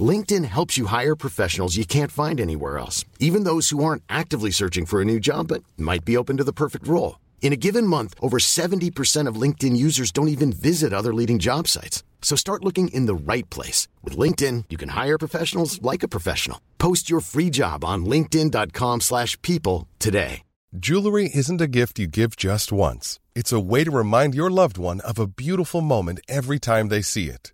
LinkedIn helps you hire professionals you can't find anywhere else, even those who aren't actively searching for a new job but might be open to the perfect role. In a given month, over 70% of LinkedIn users don't even visit other leading job sites. So start looking in the right place. With LinkedIn, you can hire professionals like a professional. Post your free job on linkedin.com slash people today. Jewelry isn't a gift you give just once. It's a way to remind your loved one of a beautiful moment every time they see it.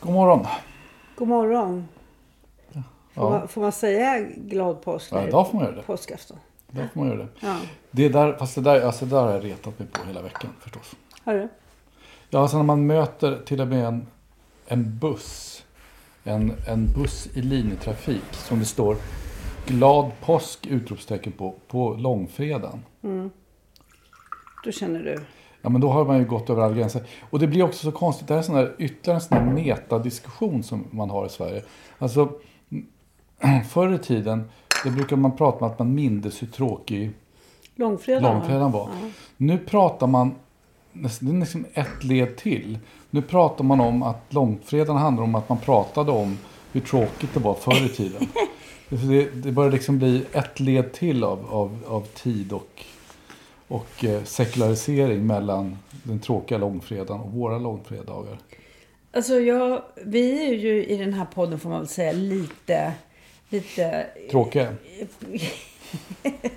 God morgon. God morgon. Får, man, får man säga glad påsk? Ja, idag får man göra det. Påskafton. Då får man göra det. Ja. Det där, fast det där, alltså det där har jag retat mig på hela veckan förstås. Har du? Ja, alltså när man möter till och med en, en buss. En, en buss i linjetrafik som det står Glad påsk! utropstecken på, på långfredagen. Då känner du? Ja, men då har man ju gått över alla gränser. Och det blir också så konstigt. Det här är sån där, ytterligare en sån här metadiskussion som man har i Sverige. Alltså, förr i tiden, då brukar man prata om att man mindes hur tråkig Långfredagen? långfredagen var. Nu pratar man, det är liksom ett led till. Nu pratar man om att långfredagen handlar om att man pratade om hur tråkigt det var förr i tiden. det, det börjar liksom bli ett led till av, av, av tid och, och eh, sekularisering mellan den tråkiga långfredagen och våra långfredagar. Alltså, jag, vi är ju i den här podden, får man väl säga, lite, lite Tråkiga?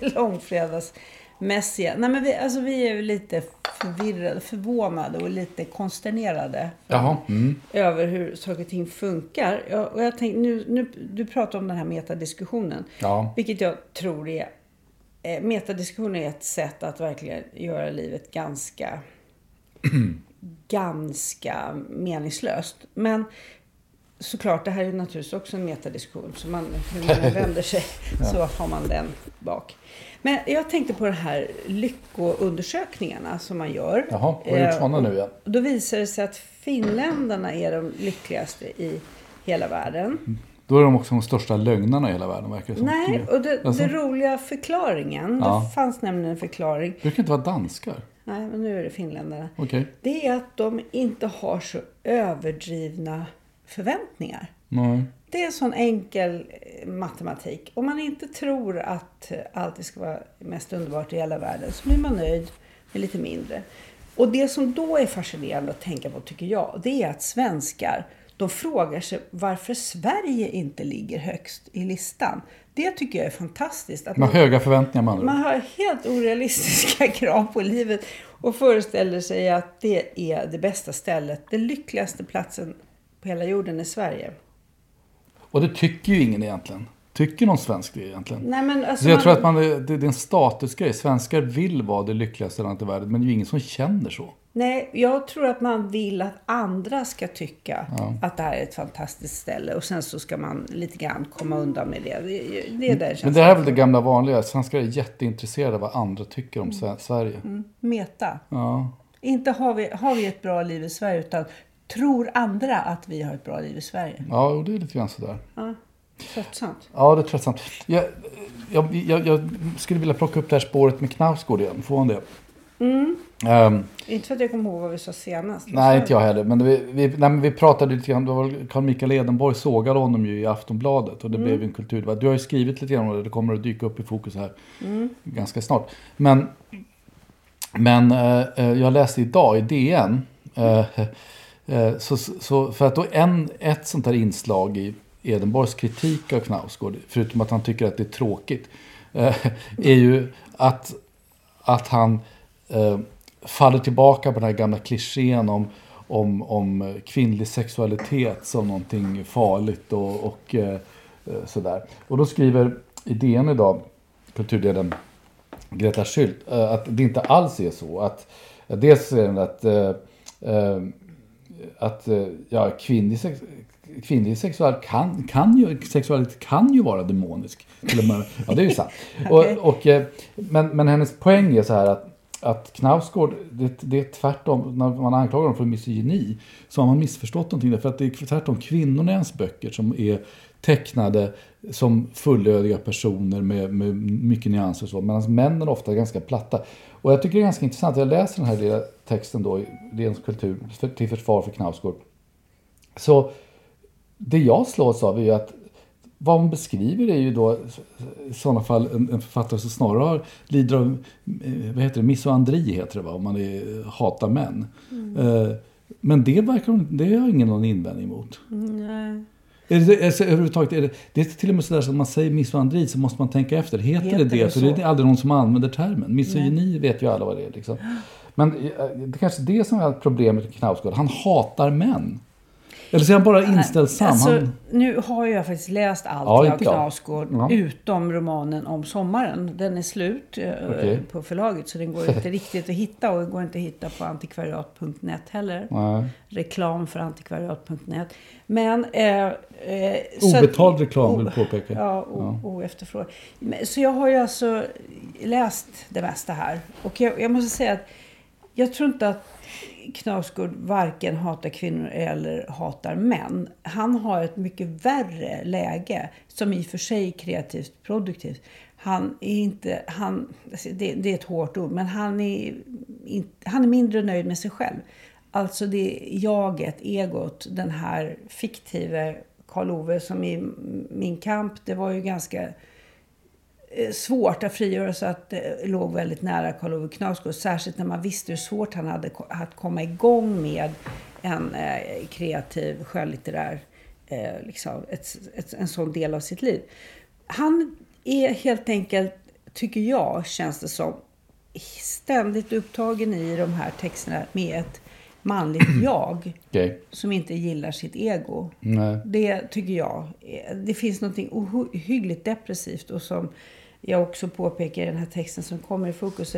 långfredagsmässiga. Nej, men vi, alltså, vi är ju lite förvirrade, förvånade och lite konsternerade. Mm. över hur saker och ting funkar. Jag, och jag tänkte, nu, nu, du pratar om den här metadiskussionen. Ja. Vilket jag tror är... Eh, metadiskussion är ett sätt att verkligen göra livet ganska... ganska meningslöst. Men såklart, det här är naturligtvis också en metadiskussion. Så man, hur man än vänder sig så har man den bak. Men jag tänkte på de här lyckoundersökningarna som man gör. Jaha, har du gjort Eh, sådana nu igen? Då visar det sig att finländarna är de lyckligaste i hela världen. Då är de också de största lögnarna i hela världen verkar det som. Nej, och det, Alltså? det roliga förklaringen, Ja. det fanns nämligen en förklaring. Brukar inte vara danskar? Nej, men nu är det finländarna. Okej. Det är att de inte har så överdrivna förväntningar. Nej. Det är en sån enkel eh, matematik. Om man inte tror att allt ska vara mest underbart i hela världen så blir man nöjd med lite mindre. Och det som då är fascinerande att tänka på tycker jag, det är att svenskar, de frågar sig varför Sverige inte ligger högst i listan. Det tycker jag är fantastiskt. Att Man har höga förväntningar man ord. har helt orealistiska krav på livet och föreställer sig att det är det bästa stället, den lyckligaste platsen på hela jorden är Sverige. Och det tycker ju ingen egentligen. Tycker någon svensk det egentligen? Nej, men alltså Så jag man- tror att man, det, det är en statusgrej. Svenskar vill vara det lyckligaste landet i världen, men det är ju ingen som känner så. Nej, jag tror att man vill att andra ska tycka att det här är ett fantastiskt ställe och sen så ska man lite grann komma undan med det. Det, det är där Men det här är väl det gamla vanliga. Svenskar är jätteintresserade av vad andra tycker om Sve- Sverige. Meta. Ja. Inte har vi, har vi ett bra liv i Sverige utan tror andra att vi har ett bra liv i Sverige. ja, och det är lite grann sådär. Tröttsamt. Ja, det är tröttsamt. Jag, jag, jag, jag skulle vilja plocka upp det här spåret med Knausgård igen. Får man det? Ehm, Inte för att jag kommer ihåg vad vi sa senast. nej, inte jag heller. Men vi, vi, nej, men vi pratade lite grann, det var väl Carl Mikael Edenborg sågade honom ju i Aftonbladet. Och det blev ju en kulturdebatt. Du har ju skrivit lite grann om det, det kommer att dyka upp i fokus här ganska snart. Men, men eh, eh, jag läste idag i DN. Eh, eh, så, så, för att då en, ett sånt här inslag i Edenborgs kritik av Knausgård, förutom att han tycker att det är tråkigt, eh, är ju att, att han eh, faller tillbaka på den här gamla klichén om, om, om kvinnlig sexualitet som någonting farligt och, och eh, eh, sådär. Och då skriver i DN idag, kulturdelen Greta Schüldt, eh, att det inte alls är så. Att, att dels är det att, eh, eh, att eh, ja, kvinnlig, sex, kvinnlig sexual kan, kan ju, sexualitet kan ju vara demonisk. Till och med. Ja, det är ju sant. Och, och, eh, men, men hennes poäng är så här att att Knausgård, det, det är tvärtom, när man anklagar honom för misogyni så har man missförstått någonting. Därför att det är tvärtom kvinnorna i hans böcker som är tecknade som fullödiga personer med, med mycket nyanser och så. Medan männen är ofta ganska platta. Och jag tycker det är ganska intressant. Jag läser den här lilla texten då i kultur till försvar för Knausgård. Så det jag slås av är ju att vad hon beskriver är ju då i sådana fall en, en författare som snarare har, lider av eh, vad heter det, misoandri heter det va, om man är, hatar män. Eh, men det verkar hon, det har ingen någon invändning emot. Nej. Är det, alltså, överhuvudtaget, är det, det är till och med sådär så att man säger misoandri så måste man tänka efter. Heter, Heter det det? För så? det är aldrig någon som använder termen. Misogyni vet ju alla vad det är. Liksom. Men eh, det är kanske är det som är problemet med Knausgård. Han hatar män. Eller så är han bara inställsam. Alltså, han, Nu har jag faktiskt läst allt Ja, av. Knausgård Ja. utom romanen om sommaren. Den är slut eh, Okej. på förlaget så den går inte riktigt att hitta och den går inte att hitta på antikvariat.net heller. nej. Reklam för antikvariat.net. Men... Eh, eh, så att- Obetald reklam vill påpeka. Ja, o- oefterfrågad. Så jag har ju alltså läst det mesta här. Och jag, jag måste säga att jag tror inte att Knausgård varken hatar kvinnor eller hatar män. Han har ett mycket värre läge som i och för sig är kreativt produktivt. Han är inte, han, alltså, det, det är ett hårt ord, men han är, in, han är mindre nöjd med sig själv. Alltså det jaget, egot, den här fiktive Karl Ove som i Min kamp, det var ju ganska svårt att frigöra sig att det låg väldigt nära Karl Ove Knausgård. Särskilt när man visste hur svårt han hade att komma igång med en eh, kreativ skönlitterär, eh, liksom, ett, ett, en sån del av sitt liv. Han är helt enkelt, tycker jag, känns det som, ständigt upptagen i de här texterna med ett manligt jag Okej. som inte gillar sitt ego. Nej. Det tycker jag. Det finns något ohyggligt depressivt och som jag också påpekar i den här texten som kommer i fokus.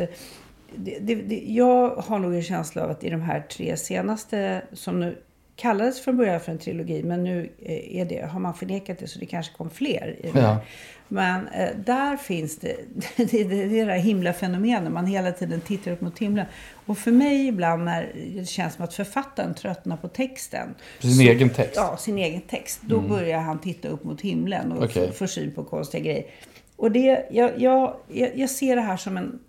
Det, det, det, jag har nog en känsla av att i de här tre senaste, som nu kallades från början för en trilogi, men nu eh, är det, har man förnekat det så det kanske kom fler. I det. Ja. Men eh, där finns det, det, det, det är det där himlafenomenet, man hela tiden tittar upp mot himlen. Och för mig ibland när det känns som att författaren tröttnar på texten. Sin egen text? Ja, sin egen text. Då börjar han titta upp mot himlen och får, får syn på konstiga grejer. Och det, jag, jag, jag, ser det här som en,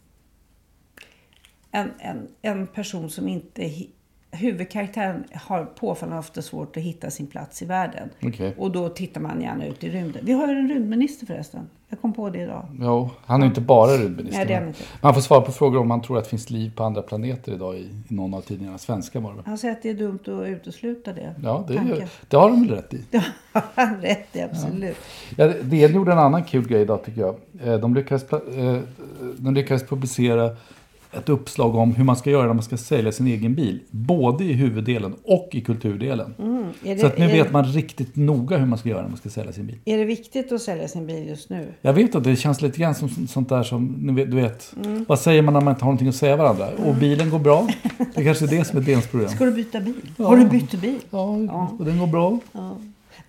en, en, en person som inte... Huvudkaraktären har påfallande ofta svårt att hitta sin plats i världen. Okej. Och då tittar man gärna ut i rymden. Vi har ju en rymdminister förresten. Jag kom på det idag. Jo, han är inte bara rymdminister. Nej, det är inte. Man får svara på frågor om man tror att det finns liv på andra planeter idag i, i någon av tidningarna. Svenska var det? Han säger att det är dumt att utesluta det. Ja, det, är, det har de väl rätt i. Det har han rätt i, absolut. Ja, DN gjorde en annan kul grej idag tycker jag. Eh, De lyckades, eh, de lyckades publicera ett uppslag om hur man ska göra när man ska sälja sin egen bil. Både i huvuddelen och i kulturdelen. Mm. Det, Så att nu vet man riktigt noga hur man ska göra när man ska sälja sin bil. är det viktigt att sälja sin bil just nu? Jag vet att det känns lite grann som sånt där som, du vet, Mm. vad säger man när man inte har någonting att säga varandra? Och bilen går bra. Det kanske är det som är DNs problem. Ska du byta bil? Ja. Har du bytt bil? Ja, och den går bra.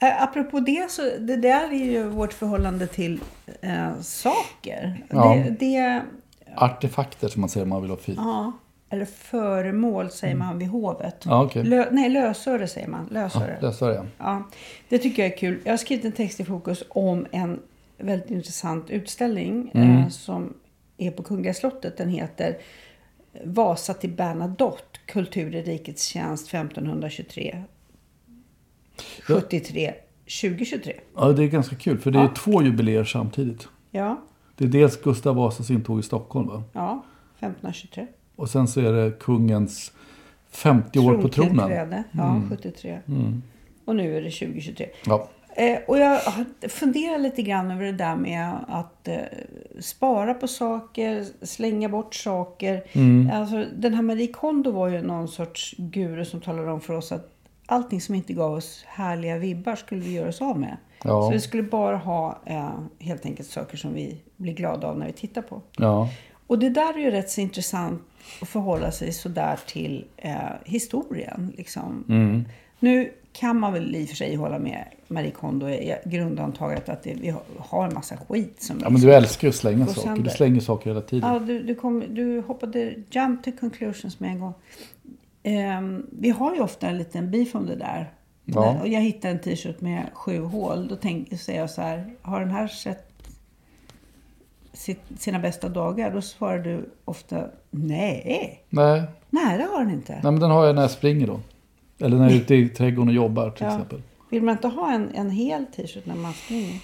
Äh, apropå det, så det där är ju vårt förhållande till eh, saker. Ja. Det, det, Artefakter som man säger om man vill ha fint. ja, eller föremål säger man vid hovet. Ja, okej. Lö, nej, lösöre säger man. Lösöre. Ja, lösare ja. Ja, det tycker jag är kul. Jag har skrivit en text i Fokus om en väldigt intressant utställning Mm. eh, som är på Kungliga slottet. Den heter Vasa till Bernadotte, Kultur i rikets tjänst 1523. 73, 2023. Ja, det är ganska kul. För det är två jubileer samtidigt. Ja, Det är dels Gustav Vasas intåg i Stockholm va? ja, 1523. Och sen så är det kungens 50 år på tronen. Trontillträde, Ja, 73. Och nu är det 2023. Ja. Eh, och jag har funderat lite grann över det där med att eh, spara på saker, slänga bort saker. Alltså, den här Marie Kondo var ju någon sorts guru som talade om för oss att allting som inte gav oss härliga vibbar skulle vi göra oss av med. Ja. Så vi skulle bara ha eh, helt enkelt saker som vi blir glada av när vi tittar på. ja. Och det där är ju rätt så intressant att förhålla sig sådär till eh, historien. Liksom. Mm. Nu kan man väl i och för sig hålla med Marie Kondo i grundantaget att det, vi har- en massa skit som ja, men du älskar ju att slänga saker. sönder. Du slänger saker hela tiden. Ja, du, du, kom, du hoppade jump to conclusions med en gång. Ehm, vi har ju ofta en liten beef om det där. Ja. Och jag hittade en t-shirt med sju hål. Då tänker, säger jag så här, har den här sett sitt, sina bästa dagar? Då svarar du ofta, nej. Nej. Nej, det har den inte. Nej, men den har jag när jag springer då. Eller när jag är ute i trädgården och jobbar till Ja. exempel. Vill man inte ha en, en hel t-shirt när man springer?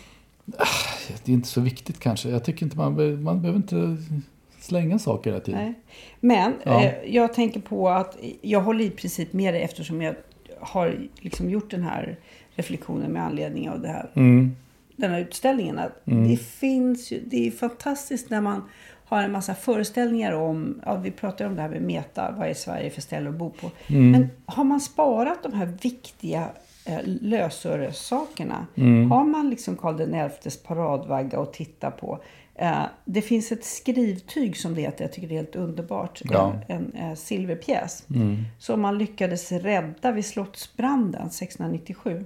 Det är inte så viktigt kanske. Jag tycker inte man, man behöver inte slänga saker hela tiden. Nej. Men Ja. eh, jag tänker på att jag håller i princip med dig eftersom jag har liksom gjort den här reflektionen med anledning av det här, Mm. den här utställningen. Att Det finns ju, det är fantastiskt när man har en massa föreställningar om, ja, vi pratar om det här med meta, vad är Sverige för ställe att bo på. Mm. Men har man sparat de här viktiga eh, lösöressakerna, har man liksom Karl XIs paradvagga att titta på. Eh, det finns ett skrivtyg som det heter, jag tycker det är helt underbart. Ja. En, en eh, silverpjäs. Som man lyckades rädda vid Slottsbranden 1697.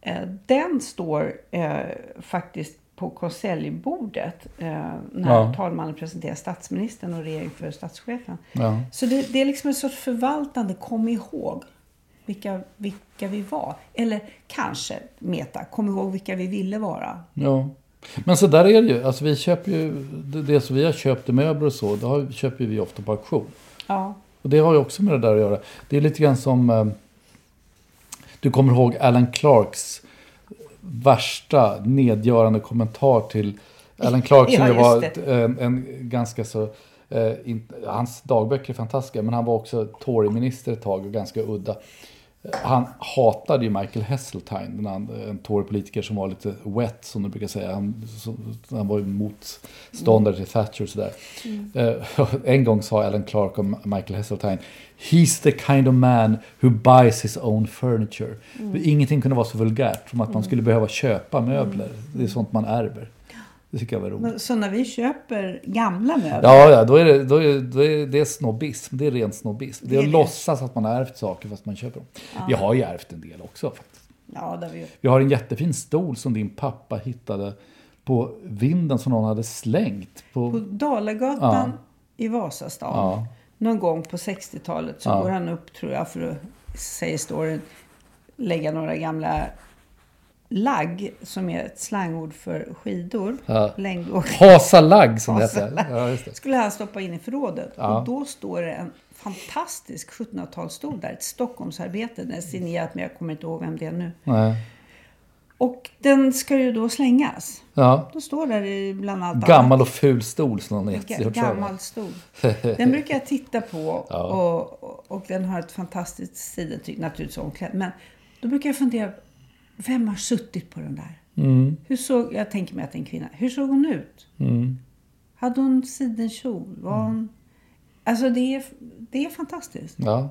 Eh, den står eh, faktiskt på konseljbordet eh, när Ja. talmannen presenterar statsministern och regering för statschefen. Ja. Så det, det är liksom en sorts förvaltande, kom ihåg vilka, vilka vi var. Eller kanske, Meta, kom ihåg vilka vi ville vara. Ja. Men så där är det ju. Alltså vi köper ju, det, som vi har köpt i möbler och så, det har, köper vi ofta på auktion. Ja, Och det har ju också med det där att göra. Det är lite grann som, eh, du kommer ihåg Alan Clarks värsta nedgörande kommentar till Alan Clark som Ja, var en, en ganska så, eh, in, hans dagböcker är fantastiska, men han var också Tory-minister ett tag och ganska udda. Han hatade ju Michael Heseltine, den andra, en Tory-politiker som var lite wet som du brukar säga. Han, så, han var ju motståndare till Thatcher och sådär. Eh, en gång sa Alan Clark om Michael Heseltine. He's the kind of man who buys his own furniture. Mm. Ingenting kunde vara så vulgärt som att man skulle behöva köpa möbler. Det är sånt man ärver. Det tycker jag var roligt. så när vi köper gamla möbler. Ja, ja då är det, då är, då är det snobbism. Det är ren snobbism. Det är Det är att det. låtsas att man har ärvt saker fast man köper dem. Vi har ju ärvt en del också faktiskt. Ja, där vi, Vi har en jättefin stol som din pappa hittade på vinden som någon hade slängt. På, på Dalagatan i Vasastan. Ja. Någon gång på 60-talet så går han upp, tror jag, för att, säger storyn, lägga några gamla lagg, som är ett slangord för skidor. Ja. Längdåk. Hasalagg som det heter. Ja, det. skulle han stoppa in i förrådet. Ja. Och då står det en fantastisk 1700-talsstol där. Ett Stockholmsarbete. Den är signerat, men jag kommer inte ihåg vem det är nu. Nej. Och den ska ju då slängas. Ja. Då står där i bland allt Gammal och ful stol som någon gjort Gammal stol. Den brukar jag titta på och, och, och den har ett fantastiskt sidentyg, naturligtvis omklädd. Men då brukar jag fundera, vem har suttit på den där? Mm. Hur såg, jag tänker mig att det är en kvinna. Hur såg hon ut? Mm. Hade hon sidenkjol? Var hon... Alltså det är, det är fantastiskt. Ja.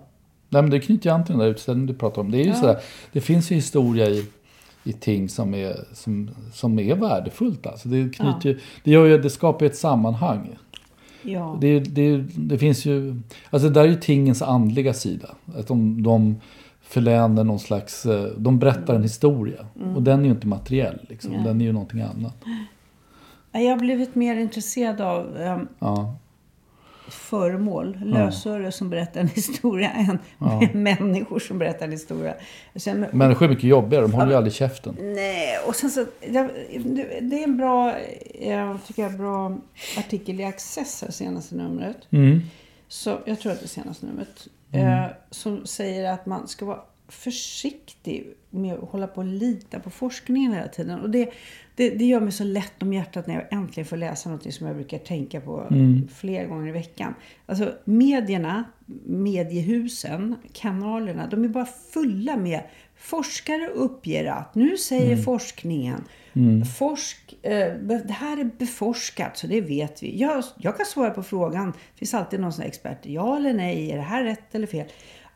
Nej, men det knyter ju an till den där utställningen du pratar om. Det är ju sådär, det finns ju historia i, i ting som är, som, som är värdefullt. Alltså det, knyter ju, det, gör ju, det skapar ju ett sammanhang. Ja. Det, det, det finns ju, alltså det där är ju tingens andliga sida. Att de, de förlänar någon slags, eh, de berättar en historia. Mm. Och den är ju inte materiell, liksom. den är ju någonting annat. Jag har blivit mer intresserad av um, Ja. föremål, lösöre som berättar en historia än människor som berättar en historia. Känner, Människor är mycket jobbigare, de håller ju aldrig käften. Nej, och sen så... Det, det är en bra, jag tycker jag, bra artikel i Access här, senaste numret. Mm. Så, jag tror att det är senaste numret. Mm. Eh, som säger att man ska vara försiktig med att hålla på och lita på forskningen hela tiden. Och det, det, det gör mig så lätt om hjärtat när jag äntligen får läsa något som jag brukar tänka på Mm. flera gånger i veckan. Alltså medierna, mediehusen, kanalerna, de är bara fulla med forskare uppger att, nu säger Mm. forskningen, Forsk, eh, det här är beforskat så det vet vi. Jag, jag kan svara på frågan, det finns alltid någon sån expert, ja eller nej, är det här rätt eller fel?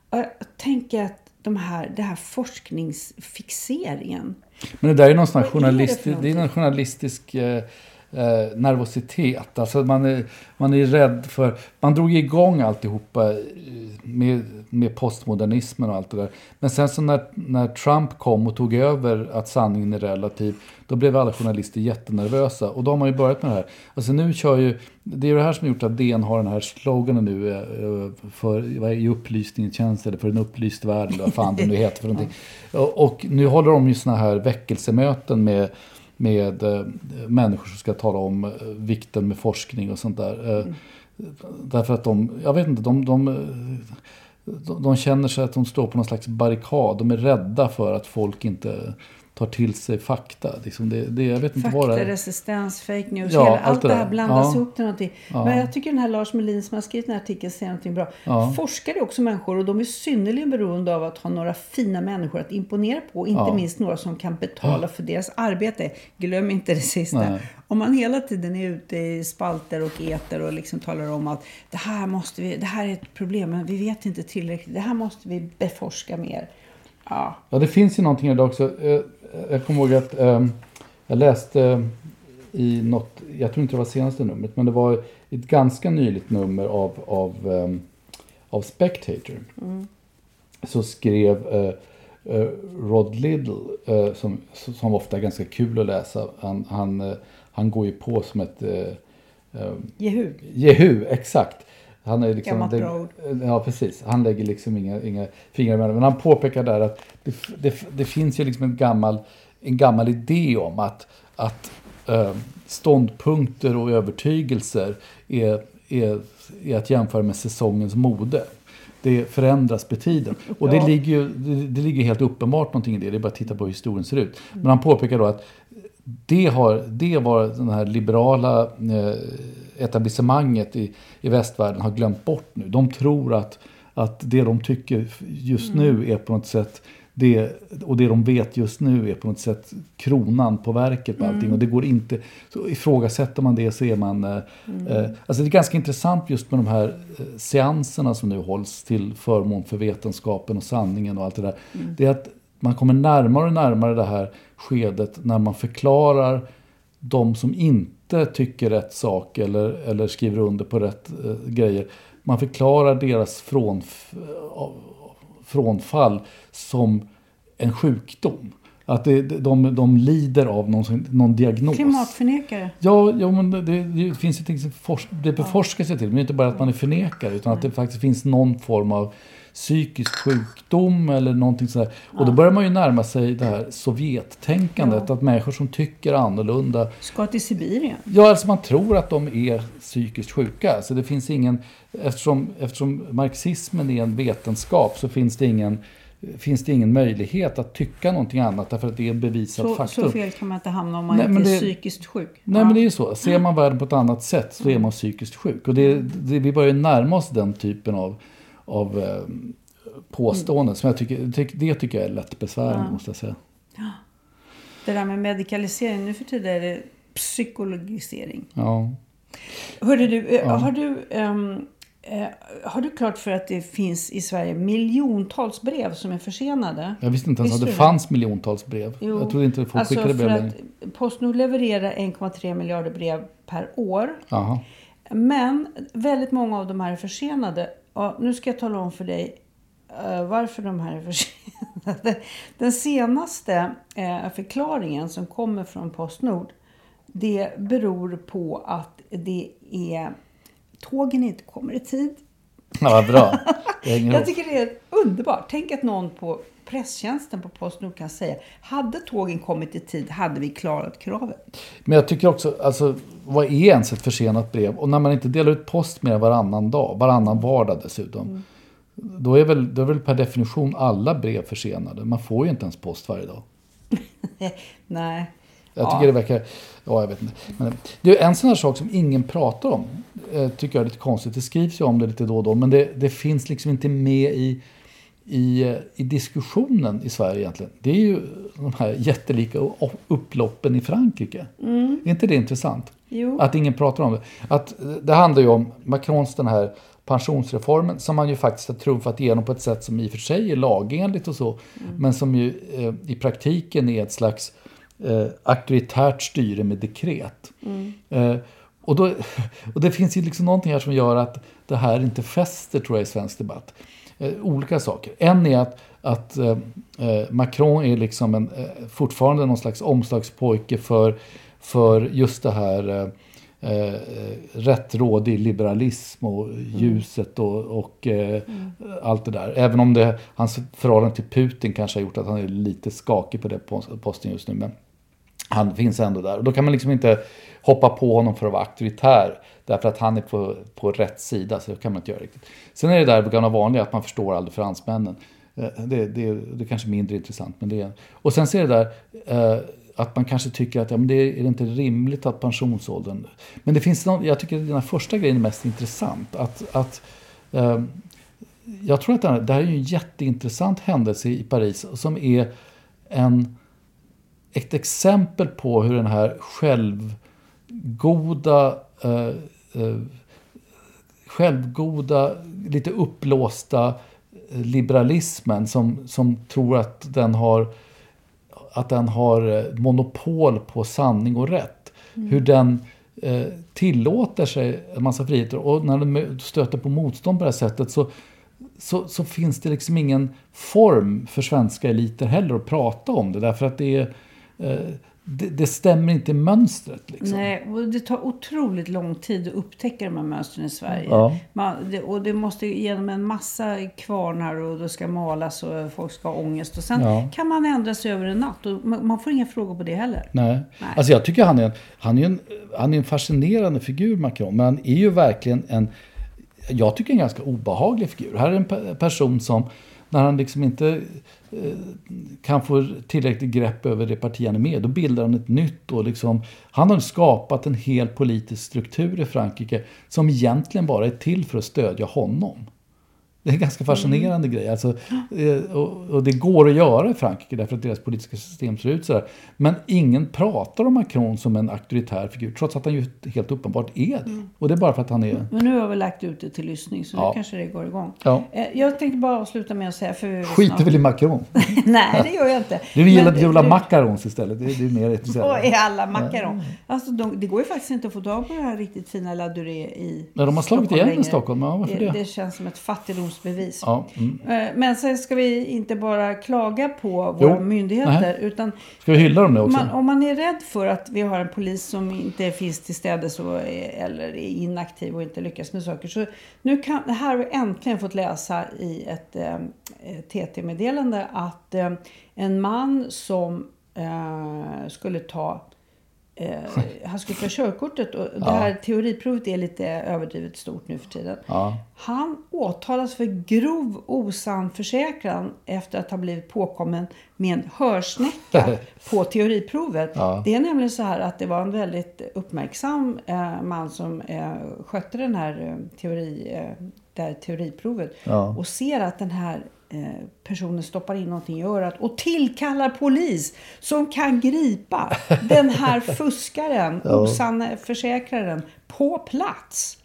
Jag tänker att de här, det här forskningsfixeringen, Men det där är någon sån här journalistisk, det är någon journalistisk eh, eh, nervositet. Alltså man är, man är rädd för... Man drog igång alltihopa eh, med, med postmodernismen och allt det där. Men sen så när, när Trump kom och tog över att sanningen är relativ, då blev alla journalister jättenervösa. Och då har man ju börjat med det här. Alltså nu kör ju... Det är det här som har gjort att DN har den här sloganen nu eh, för vad är, i upplysningens tjänst eller för en upplyst värld eller vad fan det nu heter för någonting. Och, och nu håller de ju såna här väckelsemöten med med eh, människor som ska tala om eh, vikten med forskning och sånt där. Eh, Därför att de, jag vet inte, de, de, de, de känner sig att de står på någon slags barrikad. De är rädda för att folk inte tar till sig fakta. Liksom det, det, jag vet inte vad det är. faktaresistens, fake news, Ja, hela, allt allt det här blandas Ja. ihop till någonting. Ja. Men jag tycker den här Lars Melin som har skrivit den här artikeln säger någonting bra. Ja. Forskare är också människor och de är synnerligen beroende av att ha några fina människor att imponera på. Inte minst några som kan betala för deras arbete. Glöm inte det sista. Nej. Om man hela tiden är ute i spalter och eter och liksom talar om att det här, måste vi, det här är ett problem men vi vet inte tillräckligt. Det här måste vi beforska mer. Ja, Ja, det finns ju någonting idag också. Eh, Jag kommer ihåg att eh, jag läste eh, i något, jag tror inte det var senaste numret, men det var ett ganska nyligt nummer av, av, eh, av Spectator. Så skrev eh, Rod Liddle, eh, som, som ofta är ganska kul att läsa, han, han, han går ju på som ett eh, eh, Jehu. Jehu, exakt. Han är liksom, Gammalt det- road. Ja, precis. Han lägger liksom inga, inga fingrar emellan. Men han påpekar där att det, det, det finns ju liksom en gammal, en gammal idé om att, att eh, ståndpunkter och övertygelser är, är, är att jämföra med säsongens mode. Det förändras med tiden. Och det, Ja. ligger ju, det, det ligger helt uppenbart någonting i det. Det är bara att titta på hur historien ser ut. Men han påpekar då att det, har, det var den här liberala eh, etablissemanget i, i västvärlden har glömt bort nu. De tror att, att det de tycker just nu är på något sätt det, och det de vet just nu är på något sätt kronan på verket på allting. Och det går inte, så ifrågasätter man det så är man... Eh, eh, alltså det är ganska intressant just med de här eh, seanserna som nu hålls till förmån för vetenskapen och sanningen och allt det där. Det är att man kommer närmare och närmare det här skedet när man förklarar de som inte tycker rätt sak eller, eller skriver under på rätt eh, grejer. Man förklarar deras frånf av- frånfall som en sjukdom. Att det, de, de lider av någon, någon diagnos. Klimatförnekare. Ja, ja men det, det, det finns ju ting som forsk, det beforskas ju till. Men inte bara att man är förnekare utan att det faktiskt finns någon form av psykisk sjukdom eller någonting sådär. Och då börjar man ju närma sig det här Sovjettänkandet. Att människor som tycker annorlunda Ska till Sibirien. Ja, alltså man tror att de är psykiskt sjuka. Så det finns ingen, eftersom, eftersom marxismen är en vetenskap så finns det ingen, finns det ingen möjlighet att tycka någonting annat därför att det är en bevisad Så, faktum. så fel kan man inte hamna om man Nej, inte men är det- psykiskt sjuk. Nej Ja. men det är ju så. Ser man världen på ett annat sätt så är man psykiskt sjuk. Och det, det, vi börjar närma oss den typen av, av eh, påståenden. Som jag tycker, tyck- det tycker jag är lätt besvärande måste jag säga. Det där med medikalisering, nu för tiden är det psykologisering. Ja. Hörde du, eh, har, du eh, har du klart för att det finns i Sverige miljontals brev som är försenade? Jag visste inte ens att det fanns miljontals brev. Jo. Jag trodde inte folk alltså skickade brev för längre. att Postnord levererar 1,3 miljarder brev per år. Jaha. Men väldigt många av de här är försenade. Ja, nu ska jag tala om för dig eh, varför de här är försenade. Den senaste eh, förklaringen som kommer från Postnord det beror på att det är tågen inte kommer i tid. Ja, bra. Det hänger Jag tycker det är underbart. Tänk att någon på presstjänsten på Postnord kan säga hade tågen kommit i tid hade vi klarat kravet. Men jag tycker också, alltså vad är ens ett försenat brev? Och när man inte delar ut post mer varannan dag, varannan vardag dessutom. Mm. Då, är väl, då är väl per definition alla brev försenade. Man får ju inte ens post varje dag. Nej. Jag tycker det verkar... Ja, jag vet inte. Men, det är en sån här sak som ingen pratar om. Eh, tycker jag är lite konstigt. Det skrivs ju om det lite då och då. Men det, det finns liksom inte med i, i, i diskussionen i Sverige egentligen. Det är ju de här jättelika upploppen i Frankrike. Är inte det intressant? Jo. Att ingen pratar om det. Att, eh, det handlar ju om Macrons den här pensionsreformen som man ju faktiskt har trumfat igenom på ett sätt som i och för sig är lagenligt och så. Men som ju eh, i praktiken är ett slags eh, auktoritärt styre med dekret. Eh, och, då, och det finns ju liksom någonting här som gör att det här inte fäster tror jag i svensk debatt. Eh, olika saker. En är att, att eh, eh, Macron är liksom en, fortfarande någon slags omslagspojke för, för just det här eh, rättrådig liberalism och ljuset och, och eh, allt det där. Även om det, hans förhållande till Putin kanske har gjort att han är lite skakig på det posten just nu. Men han finns ändå där. Och då kan man liksom inte hoppa på honom för att vara auktoritär. Därför att han är på, på rätt sida. Så det kan man inte göra riktigt. Sen är det där gamla vanliga att man förstår aldrig fransmännen. Eh, det, det, det är kanske mindre intressant. Men det är, och sen ser det där eh, att man kanske tycker att ja, men det är, är det inte rimligt att pensionsåldern... Men det finns någon, jag tycker den här första grejen är mest intressant. Att, att eh, jag tror att det här, det här är en jätteintressant händelse i Paris som är en ett exempel på hur den här självgoda, eh, eh, självgoda, lite uppblåsta eh, liberalismen som, som tror att den har att den har eh, monopol på sanning och rätt. Hur den eh, tillåter sig en massa friheter. Och när den stöter på motstånd på det här sättet så, så, så finns det liksom ingen form för svenska eliter heller att prata om det. Därför att det är eh, det, det stämmer inte i mönstret. Liksom. Nej, och det tar otroligt lång tid att upptäcka de här mönstren i Sverige. Ja. Man, det, och det måste genom en massa kvarnar och det ska malas och folk ska ha ångest. Och sen Ja. kan man ändra sig över en natt och man, man får inga frågor på det heller. Nej. Nej. Alltså jag tycker han är, en, han, är en, han är en fascinerande figur, Macron. Men han är ju verkligen en, jag tycker en ganska obehaglig figur. Här är en pe- person som, när han liksom inte eh, kan få tillräckligt grepp över det parti han är med, då bildar han ett nytt. Och liksom, han har skapat en hel politisk struktur i Frankrike som egentligen bara är till för att stödja honom. Det är en ganska fascinerande grej. Alltså, eh, och, och det går att göra i Frankrike därför att deras politiska system ser ut sådär. Men ingen pratar om Macron som en auktoritär figur trots att han ju helt uppenbart är det. Och det är bara för att han är... Men nu har vi lagt ut det till lyssning så Ja. nu kanske det går igång. Ja. Eh, Jag tänkte bara avsluta med att säga... För är Skiter väl i Macron. Nej, det gör jag inte. Du gillar Men- Viola du- Macarons istället. Det är, det är mer intresserande. i alla makaron. Alltså, de, det går ju faktiskt inte att få tag på det här riktigt fina Laduré i Ja, de har slagit igen i. Stockholm. Ja, varför det? Det känns som ett fattigdomsbevis. Ja, mm. Eh, Men sen ska vi inte bara klaga på våra Jo. myndigheter. Nej. Utan Ska vi hylla dem nu också? man, om man är rädd för att vi har en polis som inte finns till städes eller är inaktiv och inte lyckas med saker. Så nu kan, det här har vi äntligen fått läsa i ett eh, TT-meddelande att eh, en man som eh, skulle ta Eh, han skulle ta körkortet och det här teoriprovet är lite överdrivet stort nu för tiden. Ja. Han åtalas för grov osann försäkran efter att ha blivit påkommen med en hörsnäcka på teoriprovet. Ja. Det är nämligen så här att det var en väldigt uppmärksam eh, man som eh, skötte den här eh, teori, eh, det här teoriprovet Ja. och ser att den här personen stoppar in någonting i örat och tillkallar polis som kan gripa den här fuskaren, osanna försäkraren, på plats.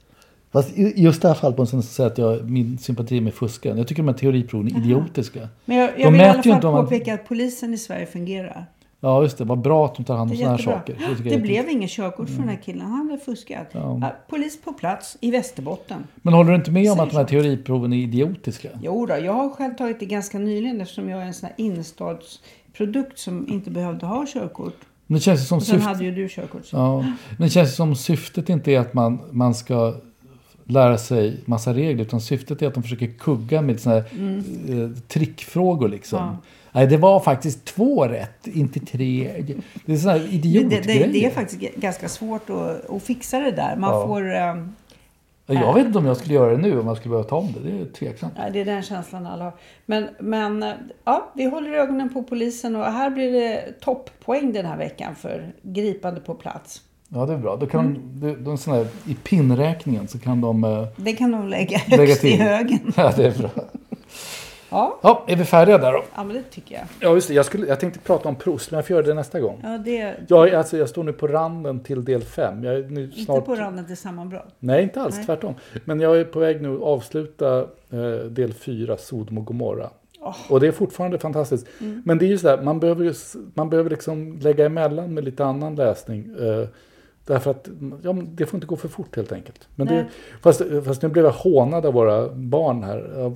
Fast just det här fallet måste jag säga att jag, min sympati med fuskaren. Jag tycker de här teoriproven är idiotiska. Men jag, De jag vill i alla fall om man- påpeka att polisen i Sverige fungerar. Ja, just det. Vad bra att de tar hand Det om sådana här saker. Det, är blev ingen körkort för den här killen. Han hade fuskat. Ja, polis på plats i Västerbotten. Men håller du inte med om att de här teoriproven är idiotiska? Jo då, jag har själv tagit det ganska nyligen eftersom jag är en sån här innerstadsprodukt som inte behövde ha körkort. Men det känns som Och sen syftet... hade ju du körkort. Så. Ja, men det känns som syftet inte är att man, man ska lära sig massa regler. Utan syftet är att de försöker kugga med såna här eh, trickfrågor liksom. Mm. Ja. Nej, det var faktiskt två rätt, inte tre. Det är såna här Det, idiotgrejer. det, det är faktiskt ganska svårt att, att fixa det där. Man Ja. får... ehm, Jag vet inte om jag skulle göra det nu, om jag skulle behöva ta om det. Det är tveksamt. Ja, det är den känslan alla har. Men, men eh, ja, vi håller ögonen på polisen och här blir det topppoäng den här veckan för gripande på plats. Ja, det är bra. Då kan Mm. de, de, såna här, I pinräkningen så kan de eh, Det kan de lägga lägga högst i till. högen. Ja, det är bra. Ja, Ja, är vi färdiga där då? ja men det tycker jag. Ja, just det. Jag, skulle, jag tänkte prata om Proust, men jag får göra det nästa gång. Ja, det Jag, alltså, jag står nu på randen till del 5. Jag är nu inte snart... på randen till sammanbrott. Nej, inte alls. Nej. Tvärtom. Men jag är på väg nu att avsluta eh, del 4, Sodom och Gomorra. Och det är fortfarande fantastiskt. Mm. Men det är ju sådär, man behöver, man behöver liksom lägga emellan med lite annan läsning. Eh, därför att ja, det får inte gå för fort helt enkelt. Men det, fast, fast nu blev jag hånad av våra barn här.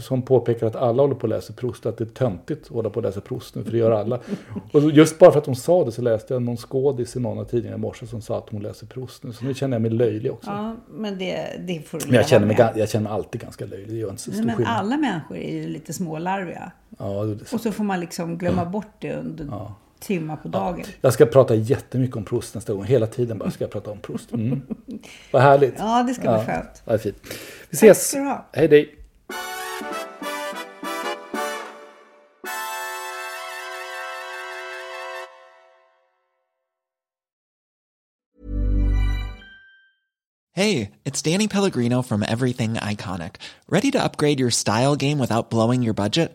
Som påpekar att alla håller på att läsa Proust. Att det är töntigt att hålla på att läsa Proust nu, för det gör alla. Och just bara för att de sa det så läste jag någon skådis i någon av tidningarna i morse som sa att hon läser Proust nu. Så nu känner jag mig löjlig också. Ja, men det, det får du Men jag känner, mig, med. jag känner mig alltid ganska löjlig. Det gör inte så stor Men skillnad. alla människor är ju lite smålarviga. Ja, så. Och så får man liksom glömma bort det under timmar på dagen. Jag ska prata jättemycket om Proust nästa gång. Hela tiden bara ska jag prata om Proust. Mm. Vad härligt. Ja, det ska bli skönt. Ja, fint. Vi ses. ska du ha. Hej dig. Hey, it's Danny Pellegrino from Everything Iconic. Ready to upgrade your style game without blowing your budget?